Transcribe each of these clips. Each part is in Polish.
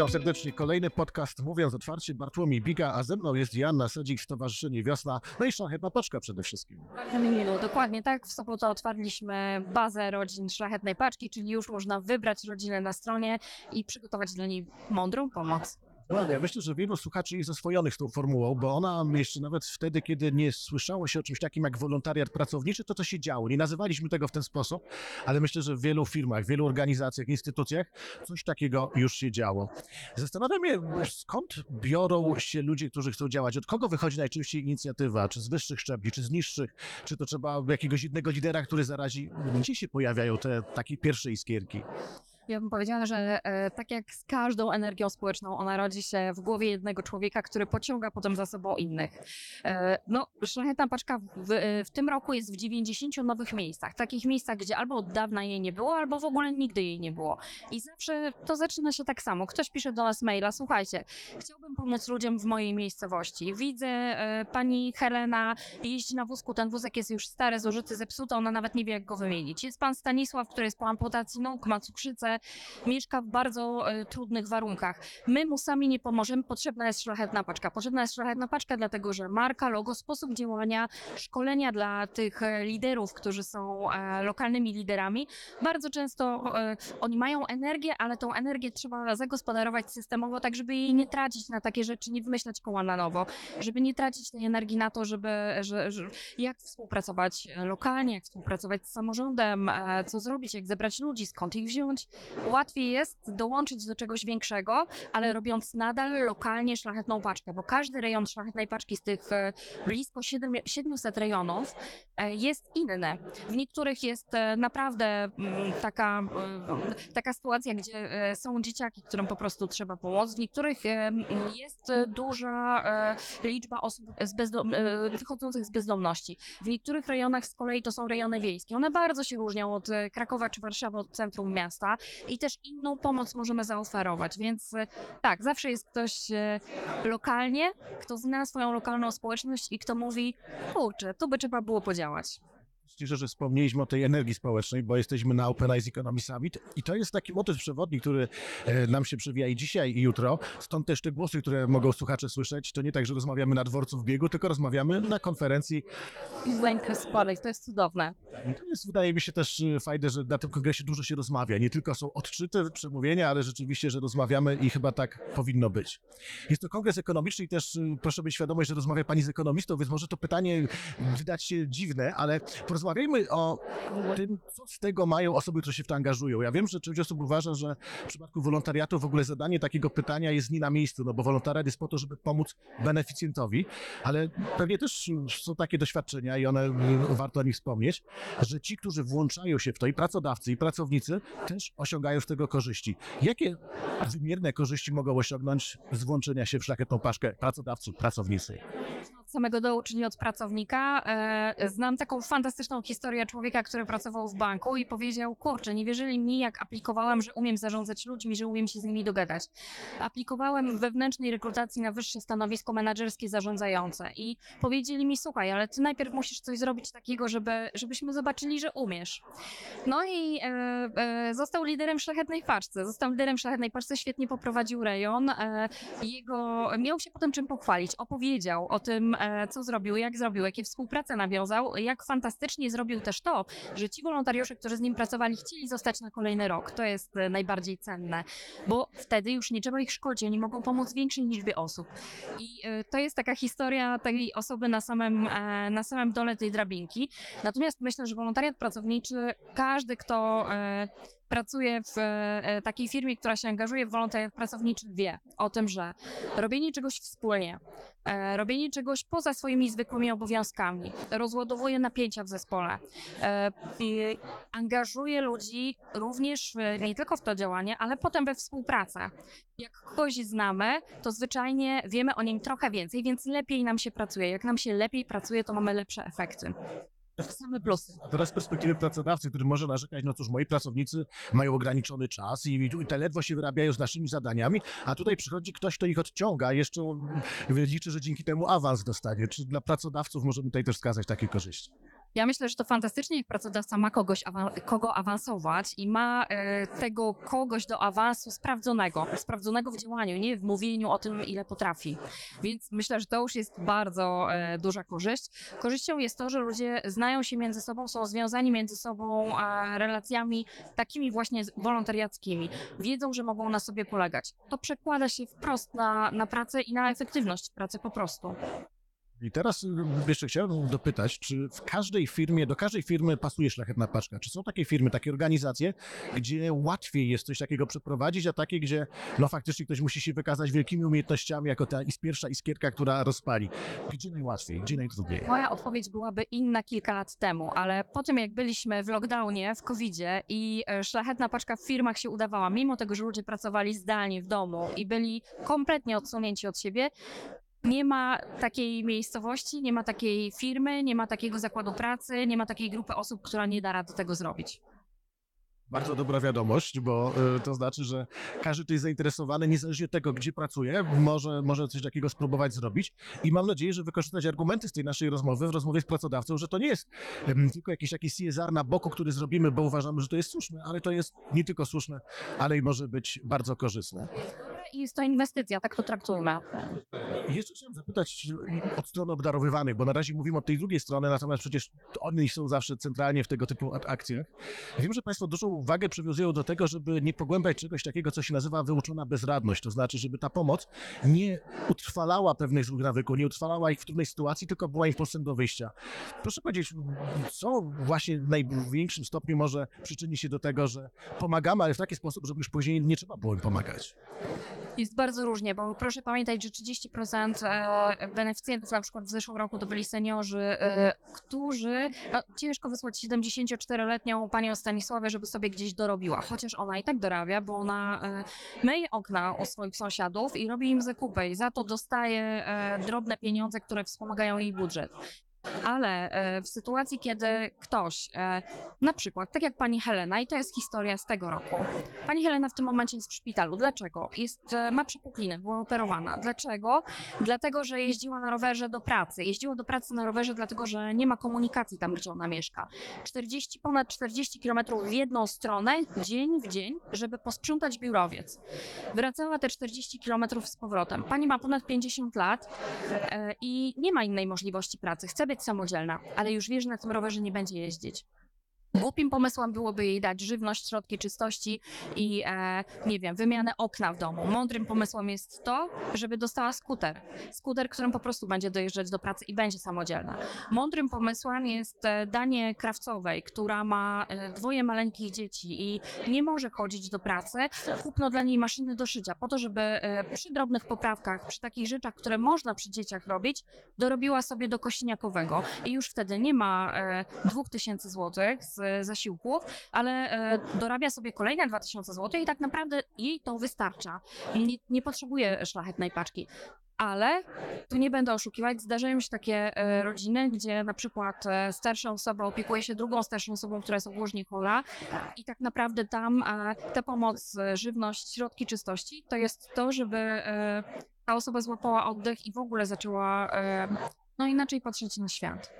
Witam serdecznie. Kolejny podcast Mówiąc Otwarcie. Bartłomiej Biga, a ze mną jest Joanna Sedzik, Stowarzyszenie Wiosna, no i Szlachetna Paczka przede wszystkim. Bardzo mi miło, dokładnie tak. W sobotę otwarliśmy bazę rodzin Szlachetnej Paczki, czyli już można wybrać rodzinę na stronie i przygotować dla niej mądrą pomoc. Ładnie. Ja myślę, że wielu słuchaczy jest oswojonych z tą formułą, bo ona jeszcze nawet wtedy, kiedy nie słyszało się o czymś takim jak wolontariat pracowniczy, to to się działo. Nie nazywaliśmy tego w ten sposób, ale myślę, że w wielu firmach, w wielu organizacjach, instytucjach coś takiego już się działo. Zastanawiam się, skąd biorą się ludzie, którzy chcą działać? Od kogo wychodzi najczęściej inicjatywa? Czy z wyższych szczebli, czy z niższych? Czy to trzeba jakiegoś jednego lidera, który zarazi? Gdzie się pojawiają te takie pierwsze iskierki? Ja bym powiedziała, że e, tak jak z każdą energią społeczną, ona rodzi się w głowie jednego człowieka, który pociąga potem za sobą innych. E, no, Szlachetna Paczka w, e, w tym roku jest w 90 nowych miejscach. Takich miejscach, gdzie albo od dawna jej nie było, albo w ogóle nigdy jej nie było. I zawsze to zaczyna się tak samo. Ktoś pisze do nas maila, słuchajcie, chciałbym pomóc ludziom w mojej miejscowości. Widzę, e, pani Helena jeździ na wózku, ten wózek jest już stary, zużyty, zepsuty, ona nawet nie wie, jak go wymienić. Jest pan Stanisław, który jest po amputacji nóg, ma cukrzycę, mieszka w bardzo e, trudnych warunkach. My mu sami nie pomożemy, potrzebna jest szlachetna paczka. Potrzebna jest szlachetna paczka, dlatego że marka, logo, sposób działania, szkolenia dla tych e, liderów, którzy są e, lokalnymi liderami. Bardzo często oni mają energię, ale tą energię trzeba zagospodarować systemowo, tak żeby jej nie tracić na takie rzeczy, nie wymyślać koła na nowo, żeby nie tracić tej energii na to, żeby, że, że jak współpracować lokalnie, jak współpracować z samorządem, co zrobić, jak zebrać ludzi, skąd ich wziąć. Łatwiej jest dołączyć do czegoś większego, ale robiąc nadal lokalnie szlachetną paczkę, bo każdy rejon szlachetnej paczki z tych e, blisko siedem- 700 rejonów e, jest inny. W niektórych jest e, naprawdę mm, taka, taka sytuacja, gdzie są dzieciaki, którym po prostu trzeba pomóc. W niektórych jest duża liczba osób z bezdom- wychodzących z bezdomności. W niektórych rejonach z kolei to są rejony wiejskie. One bardzo się różnią od Krakowa czy Warszawy, od centrum miasta i też inną pomoc możemy zaoferować, więc e, tak, zawsze jest ktoś e, lokalnie, kto zna swoją lokalną społeczność i kto mówi, kurczę, tu by trzeba było podziałać. Cieszę, że wspomnieliśmy o tej energii społecznej, bo jesteśmy na Open Eyes Economy Summit i to jest taki motyw przewodni, który e, nam się przewija i dzisiaj, i jutro. Stąd też te głosy, które mogą słuchacze słyszeć. To nie tak, że rozmawiamy na dworcu w biegu, tylko rozmawiamy na konferencji. Lękę spadek, to jest cudowne. To jest, wydaje mi się, też e, fajne, że na tym kongresie dużo się rozmawia. Nie tylko są odczyty, przemówienia, ale rzeczywiście, że rozmawiamy i chyba tak powinno być. Jest to kongres ekonomiczny i też e, proszę być świadomość, że rozmawia pani z ekonomistą, więc może to pytanie wydać się dziwne, ale porozmawiajmy o tym, co z tego mają osoby, które się w to angażują. Ja wiem, że część osób uważa, że w przypadku wolontariatu w ogóle zadanie takiego pytania jest nie na miejscu, no bo wolontariat jest po to, żeby pomóc beneficjentowi, ale pewnie też są takie doświadczenia i one y, warto o nich wspomnieć, że ci, którzy włączają się w to i pracodawcy, i pracownicy też osiągają z tego korzyści. Jakie wymierne korzyści mogą osiągnąć z włączenia się w szlachetną paszkę pracodawców, pracownicy? Od samego dołu, czyli od pracownika. E, znam taką fantastyczną historię człowieka, który pracował w banku i powiedział, kurczę, nie wierzyli mi, jak aplikowałem, że umiem zarządzać ludźmi, że umiem się z nimi dogadać. Aplikowałem w wewnętrznej rekrutacji na wyższe stanowisko menedżerskie zarządzające i powiedzieli mi, słuchaj, ale ty najpierw musisz coś zrobić takiego, żeby, żebyśmy zobaczyli, że umiesz. No i e, e, został liderem Szlachetnej Paczce. Został liderem Szlachetnej Paczce, świetnie poprowadził rejon. E, jego, miał się potem czym pochwalić. Opowiedział o tym, co zrobił, jak zrobił, jakie współpracę nawiązał, jak fantastycznie zrobił też to, że ci wolontariusze, którzy z nim pracowali, chcieli zostać na kolejny rok. To jest e, najbardziej cenne, bo wtedy już nie trzeba ich szkolić, oni mogą pomóc większej liczbie osób. I e, to jest taka historia tej osoby na samym, e, na samym dole tej drabinki. Natomiast myślę, że wolontariat pracowniczy, każdy, kto e, pracuje w e, takiej firmie, która się angażuje w wolontariat pracowniczy, wie o tym, że robienie czegoś wspólnie, e, robienie czegoś poza swoimi zwykłymi obowiązkami, rozładowuje napięcia w zespole, e, angażuje ludzi również nie tylko w to działanie, ale potem we współpracę. Jak kogoś znamy, to zwyczajnie wiemy o nim trochę więcej, więc lepiej nam się pracuje. Jak nam się lepiej pracuje, to mamy lepsze efekty. Same plusy. Teraz z perspektywy pracodawcy, który może narzekać, no cóż, moi pracownicy mają ograniczony czas i, i te ledwo się wyrabiają z naszymi zadaniami, a tutaj przychodzi ktoś, kto ich odciąga, jeszcze liczy, że dzięki temu awans dostanie. Czy dla pracodawców możemy tutaj też wskazać takie korzyści? Ja myślę, że to fantastycznie, jak pracodawca ma kogoś, kogo awansować i ma e, tego kogoś do awansu sprawdzonego, sprawdzonego w działaniu, nie w mówieniu o tym, ile potrafi. Więc myślę, że to już jest bardzo e, duża korzyść. Korzyścią jest to, że ludzie znają się między sobą, są związani między sobą relacjami takimi właśnie wolontariackimi. Wiedzą, że mogą na sobie polegać. To przekłada się wprost na, na pracę i na efektywność pracy po prostu. I teraz y, jeszcze chciałem dopytać, czy w każdej firmie, do każdej firmy pasuje szlachetna paczka? Czy są takie firmy, takie organizacje, gdzie łatwiej jest coś takiego przeprowadzić, a takie, gdzie no faktycznie ktoś musi się wykazać wielkimi umiejętnościami, jako ta pierwsza iskierka, która rozpali? Gdzie najłatwiej, gdzie najtrudniej? Moja odpowiedź byłaby inna kilka lat temu, ale po tym jak byliśmy w lockdownie, w covidzie i e, szlachetna paczka w firmach się udawała, mimo tego, że ludzie pracowali zdalnie w domu i byli kompletnie odsunięci od siebie, nie ma takiej miejscowości, nie ma takiej firmy, nie ma takiego zakładu pracy, nie ma takiej grupy osób, która nie da rady tego zrobić. Bardzo dobra wiadomość, bo y, to znaczy, że każdy, kto jest zainteresowany, niezależnie od tego, gdzie pracuje, może, może coś takiego spróbować zrobić. I mam nadzieję, że wykorzystać argumenty z tej naszej rozmowy, w rozmowie z pracodawcą, że to nie jest tylko jakiś taki CSR na boku, który zrobimy, bo uważamy, że to jest słuszne, ale to jest nie tylko słuszne, ale i może być bardzo korzystne. I jest to inwestycja, tak to traktujmy. Jeszcze chciałem zapytać od strony obdarowywanych, bo na razie mówimy od tej drugiej strony, natomiast przecież oni są zawsze centralnie w tego typu ak- akcjach. Wiem, że Państwo dużą uwagę przywiązują do tego, żeby nie pogłębiać czegoś takiego, co się nazywa wyuczona bezradność. To znaczy, żeby ta pomoc nie utrwalała pewnych złych nawyków, nie utrwalała ich w trudnej sytuacji, tylko była impulsem do wyjścia. Proszę powiedzieć, co właśnie w największym stopniu może przyczynić się do tego, że pomagamy, ale w taki sposób, żeby już później nie trzeba było im pomagać. Jest bardzo różnie, bo proszę pamiętać, że 30% e, beneficjentów na przykład w zeszłym roku to byli seniorzy, e, którzy no, ciężko wysłać 74-letnią panią Stanisławę, żeby sobie gdzieś dorobiła, chociaż ona i tak dorabia, bo ona e, myje okna u swoich sąsiadów i robi im zakupy i za to dostaje drobne pieniądze, które wspomagają jej budżet. Ale e, w sytuacji, kiedy ktoś, e, na przykład, tak jak pani Helena, i to jest historia z tego roku, Pani Helena w tym momencie jest w szpitalu. Dlaczego? Jest, e, ma przepuklinę, była operowana. Dlaczego? Dlatego, że jeździła na rowerze do pracy. Jeździła do pracy na rowerze, dlatego że nie ma komunikacji tam, gdzie ona mieszka. 40, ponad 40 km w jedną stronę, dzień w dzień, żeby posprzątać biurowiec. Wracała te 40 km z powrotem. Pani ma ponad 50 lat i nie ma innej możliwości pracy. Chce być samodzielna, ale już wie, że na tym rowerze nie będzie jeździć. Głupim pomysłem byłoby jej dać żywność, środki czystości i e, nie wiem, wymianę okna w domu. Mądrym pomysłem jest to, żeby dostała skuter. Skuter, którym po prostu będzie dojeżdżać do pracy i będzie samodzielna. Mądrym pomysłem jest e, danie krawcowej, która ma e, dwoje maleńkich dzieci i nie może chodzić do pracy. Kupno dla niej maszyny do szycia, po to, żeby e, przy drobnych poprawkach, przy takich rzeczach, które można przy dzieciach robić, dorobiła sobie do kośniakowego i już wtedy nie ma e, 2000 zł z zasiłków, ale e, dorabia sobie kolejne 2000 zł i tak naprawdę jej to wystarcza. Nie, nie potrzebuje szlachetnej paczki. Ale tu nie będę oszukiwać, zdarzają się takie e, rodziny, gdzie na przykład e, starsza osoba opiekuje się drugą starszą osobą, która jest ogólnie chora i tak naprawdę tam ta pomoc, żywność, środki czystości to jest to, żeby ta osoba złapała oddech i w ogóle zaczęła no inaczej patrzeć na świat.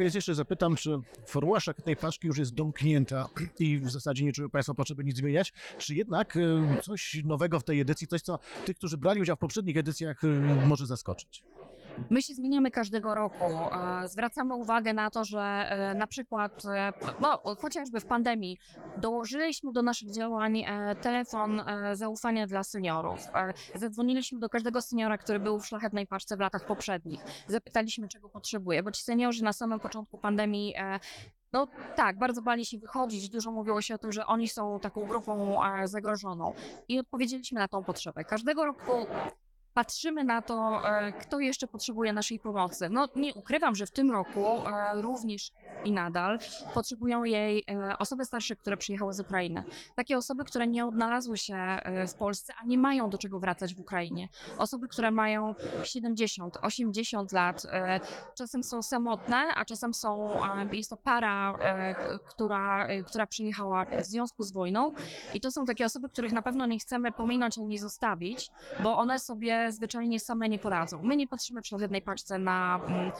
Koniec jeszcze zapytam, czy formuła szlachetnej paczki już jest domknięta i w zasadzie nie czują Państwo potrzeby nic zmieniać, czy jednak y, coś nowego w tej edycji, coś co tych, którzy brali udział w poprzednich edycjach y, może zaskoczyć? My się zmieniamy każdego roku. Zwracamy uwagę na to, że e, na przykład, e, no, chociażby w pandemii, dołożyliśmy do naszych działań e, telefon zaufania dla seniorów. Zadzwoniliśmy do każdego seniora, który był w szlachetnej paczce w latach poprzednich. Zapytaliśmy, czego potrzebuje, bo ci seniorzy na samym początku pandemii no tak, bardzo bali się wychodzić. Dużo mówiło się o tym, że oni są taką grupą zagrożoną. I odpowiedzieliśmy na tą potrzebę. Każdego roku patrzymy na to, e, kto jeszcze potrzebuje naszej pomocy. No nie ukrywam, że w tym roku e, również i nadal potrzebują jej e, osoby starsze, które przyjechały z Ukrainy. Takie osoby, które nie odnalazły się e, w Polsce, a nie mają do czego wracać w Ukrainie. Osoby, które mają 70, 80 lat, e, czasem są samotne, a czasem są, jest to para, która, która przyjechała w związku z wojną i to są takie osoby, których na pewno nie chcemy pominąć ani zostawić, bo one sobie zwyczajnie same nie poradzą. My nie patrzymy przy jednej paczce na mm,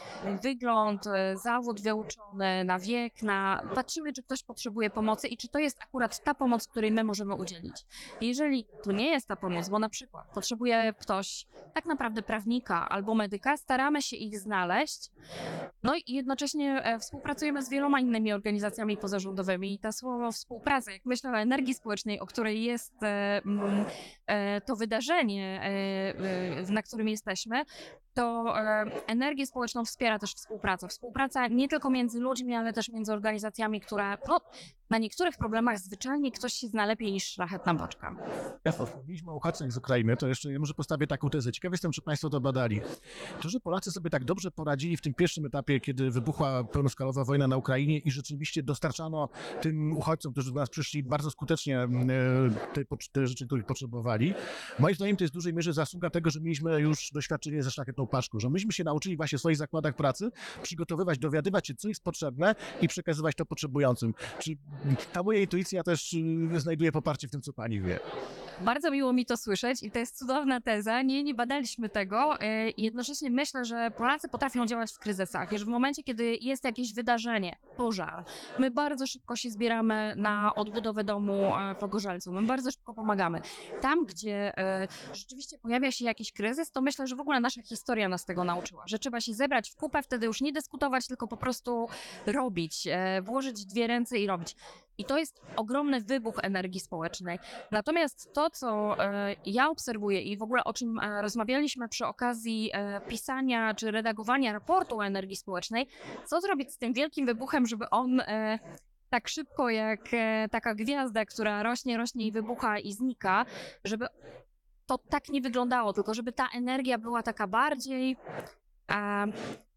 wygląd, zawód wyuczony, na wiek, na... patrzymy, czy ktoś potrzebuje pomocy i czy to jest akurat ta pomoc, której my możemy udzielić. Jeżeli to nie jest ta pomoc, bo na przykład potrzebuje ktoś tak naprawdę prawnika albo medyka, staramy się ich znaleźć, no i jednocześnie e, współpracujemy z wieloma innymi organizacjami pozarządowymi i ta słowo współpraca, jak myślę o energii społecznej, o której jest e, to wydarzenie, e, na którym jesteśmy, to e, energię społeczną wspiera też współpraca. Współpraca nie tylko między ludźmi, ale też między organizacjami, które no, na niektórych problemach zwyczajnie ktoś się zna lepiej niż szlachetna boczka. Ja wspomnieliśmy o uchodźcach z Ukrainy, to jeszcze może postawię taką tezę. Ciekaw jestem, czy Państwo to badali. To, że Polacy sobie tak dobrze poradzili w tym pierwszym etapie, kiedy wybuchła pełnoskalowa wojna na Ukrainie i rzeczywiście dostarczano tym uchodźcom, którzy do nas przyszli, bardzo skutecznie e, te, te rzeczy, których potrzebowali. Moim zdaniem to jest w dużej mierze zasługa tego, że mieliśmy już doświadczenie ze szlachetną paczką, że myśmy się nauczyli właśnie w swoich zakładach pracy przygotowywać, dowiadywać się, co jest potrzebne i przekazywać to potrzebującym. Czy ta moja intuicja też y, znajduje poparcie w tym, co Pani wie? Bardzo miło mi to słyszeć i to jest cudowna teza. Nie, nie badaliśmy tego. e, Jednocześnie myślę, że Polacy potrafią działać w kryzysach. Że w momencie, kiedy jest jakieś wydarzenie, pożar, my bardzo szybko się zbieramy na odbudowę domu e, w Ogorzelcu. My bardzo szybko pomagamy. Tam, gdzie e, rzeczywiście pojawia się jakiś kryzys, to myślę, że w ogóle nasza historia nas tego nauczyła. Że trzeba się zebrać w kupę, wtedy już nie dyskutować, tylko po prostu robić, e, włożyć dwie ręce i robić. I to jest ogromny wybuch energii społecznej. Natomiast to, co e, ja obserwuję i w ogóle o czym e, rozmawialiśmy przy okazji e, pisania czy redagowania raportu o energii społecznej, co zrobić z tym wielkim wybuchem, żeby on tak szybko jak taka gwiazda, która rośnie, rośnie i wybucha i znika, żeby to tak nie wyglądało, tylko żeby ta energia była taka bardziej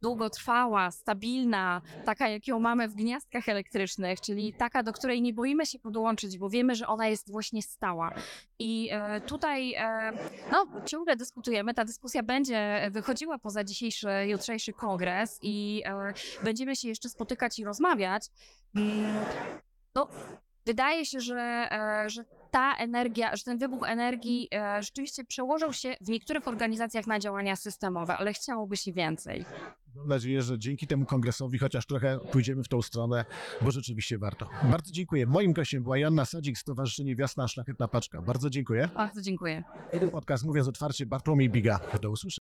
długotrwała, stabilna, taka jak ją mamy w gniazdkach elektrycznych, czyli taka, do której nie boimy się podłączyć, bo wiemy, że ona jest właśnie stała. I e, tutaj e, no, ciągle dyskutujemy, ta dyskusja będzie wychodziła poza dzisiejszy, jutrzejszy kongres i e, będziemy się jeszcze spotykać i rozmawiać. Mm, No, wydaje się, że, e, że ta energia, że ten wybuch energii e, rzeczywiście przełożył się w niektórych organizacjach na działania systemowe, ale chciałoby się więcej. Mam nadzieję, że dzięki temu kongresowi chociaż trochę pójdziemy w tą stronę, bo rzeczywiście warto. Bardzo dziękuję. Moim gościem była Joanna Sadzik, Stowarzyszenie Wiosna Szlachetna Paczka. Bardzo dziękuję. Bardzo dziękuję. Podcast Mówiąc Otwarcie, Bartłomiej Biga. Do usłyszenia.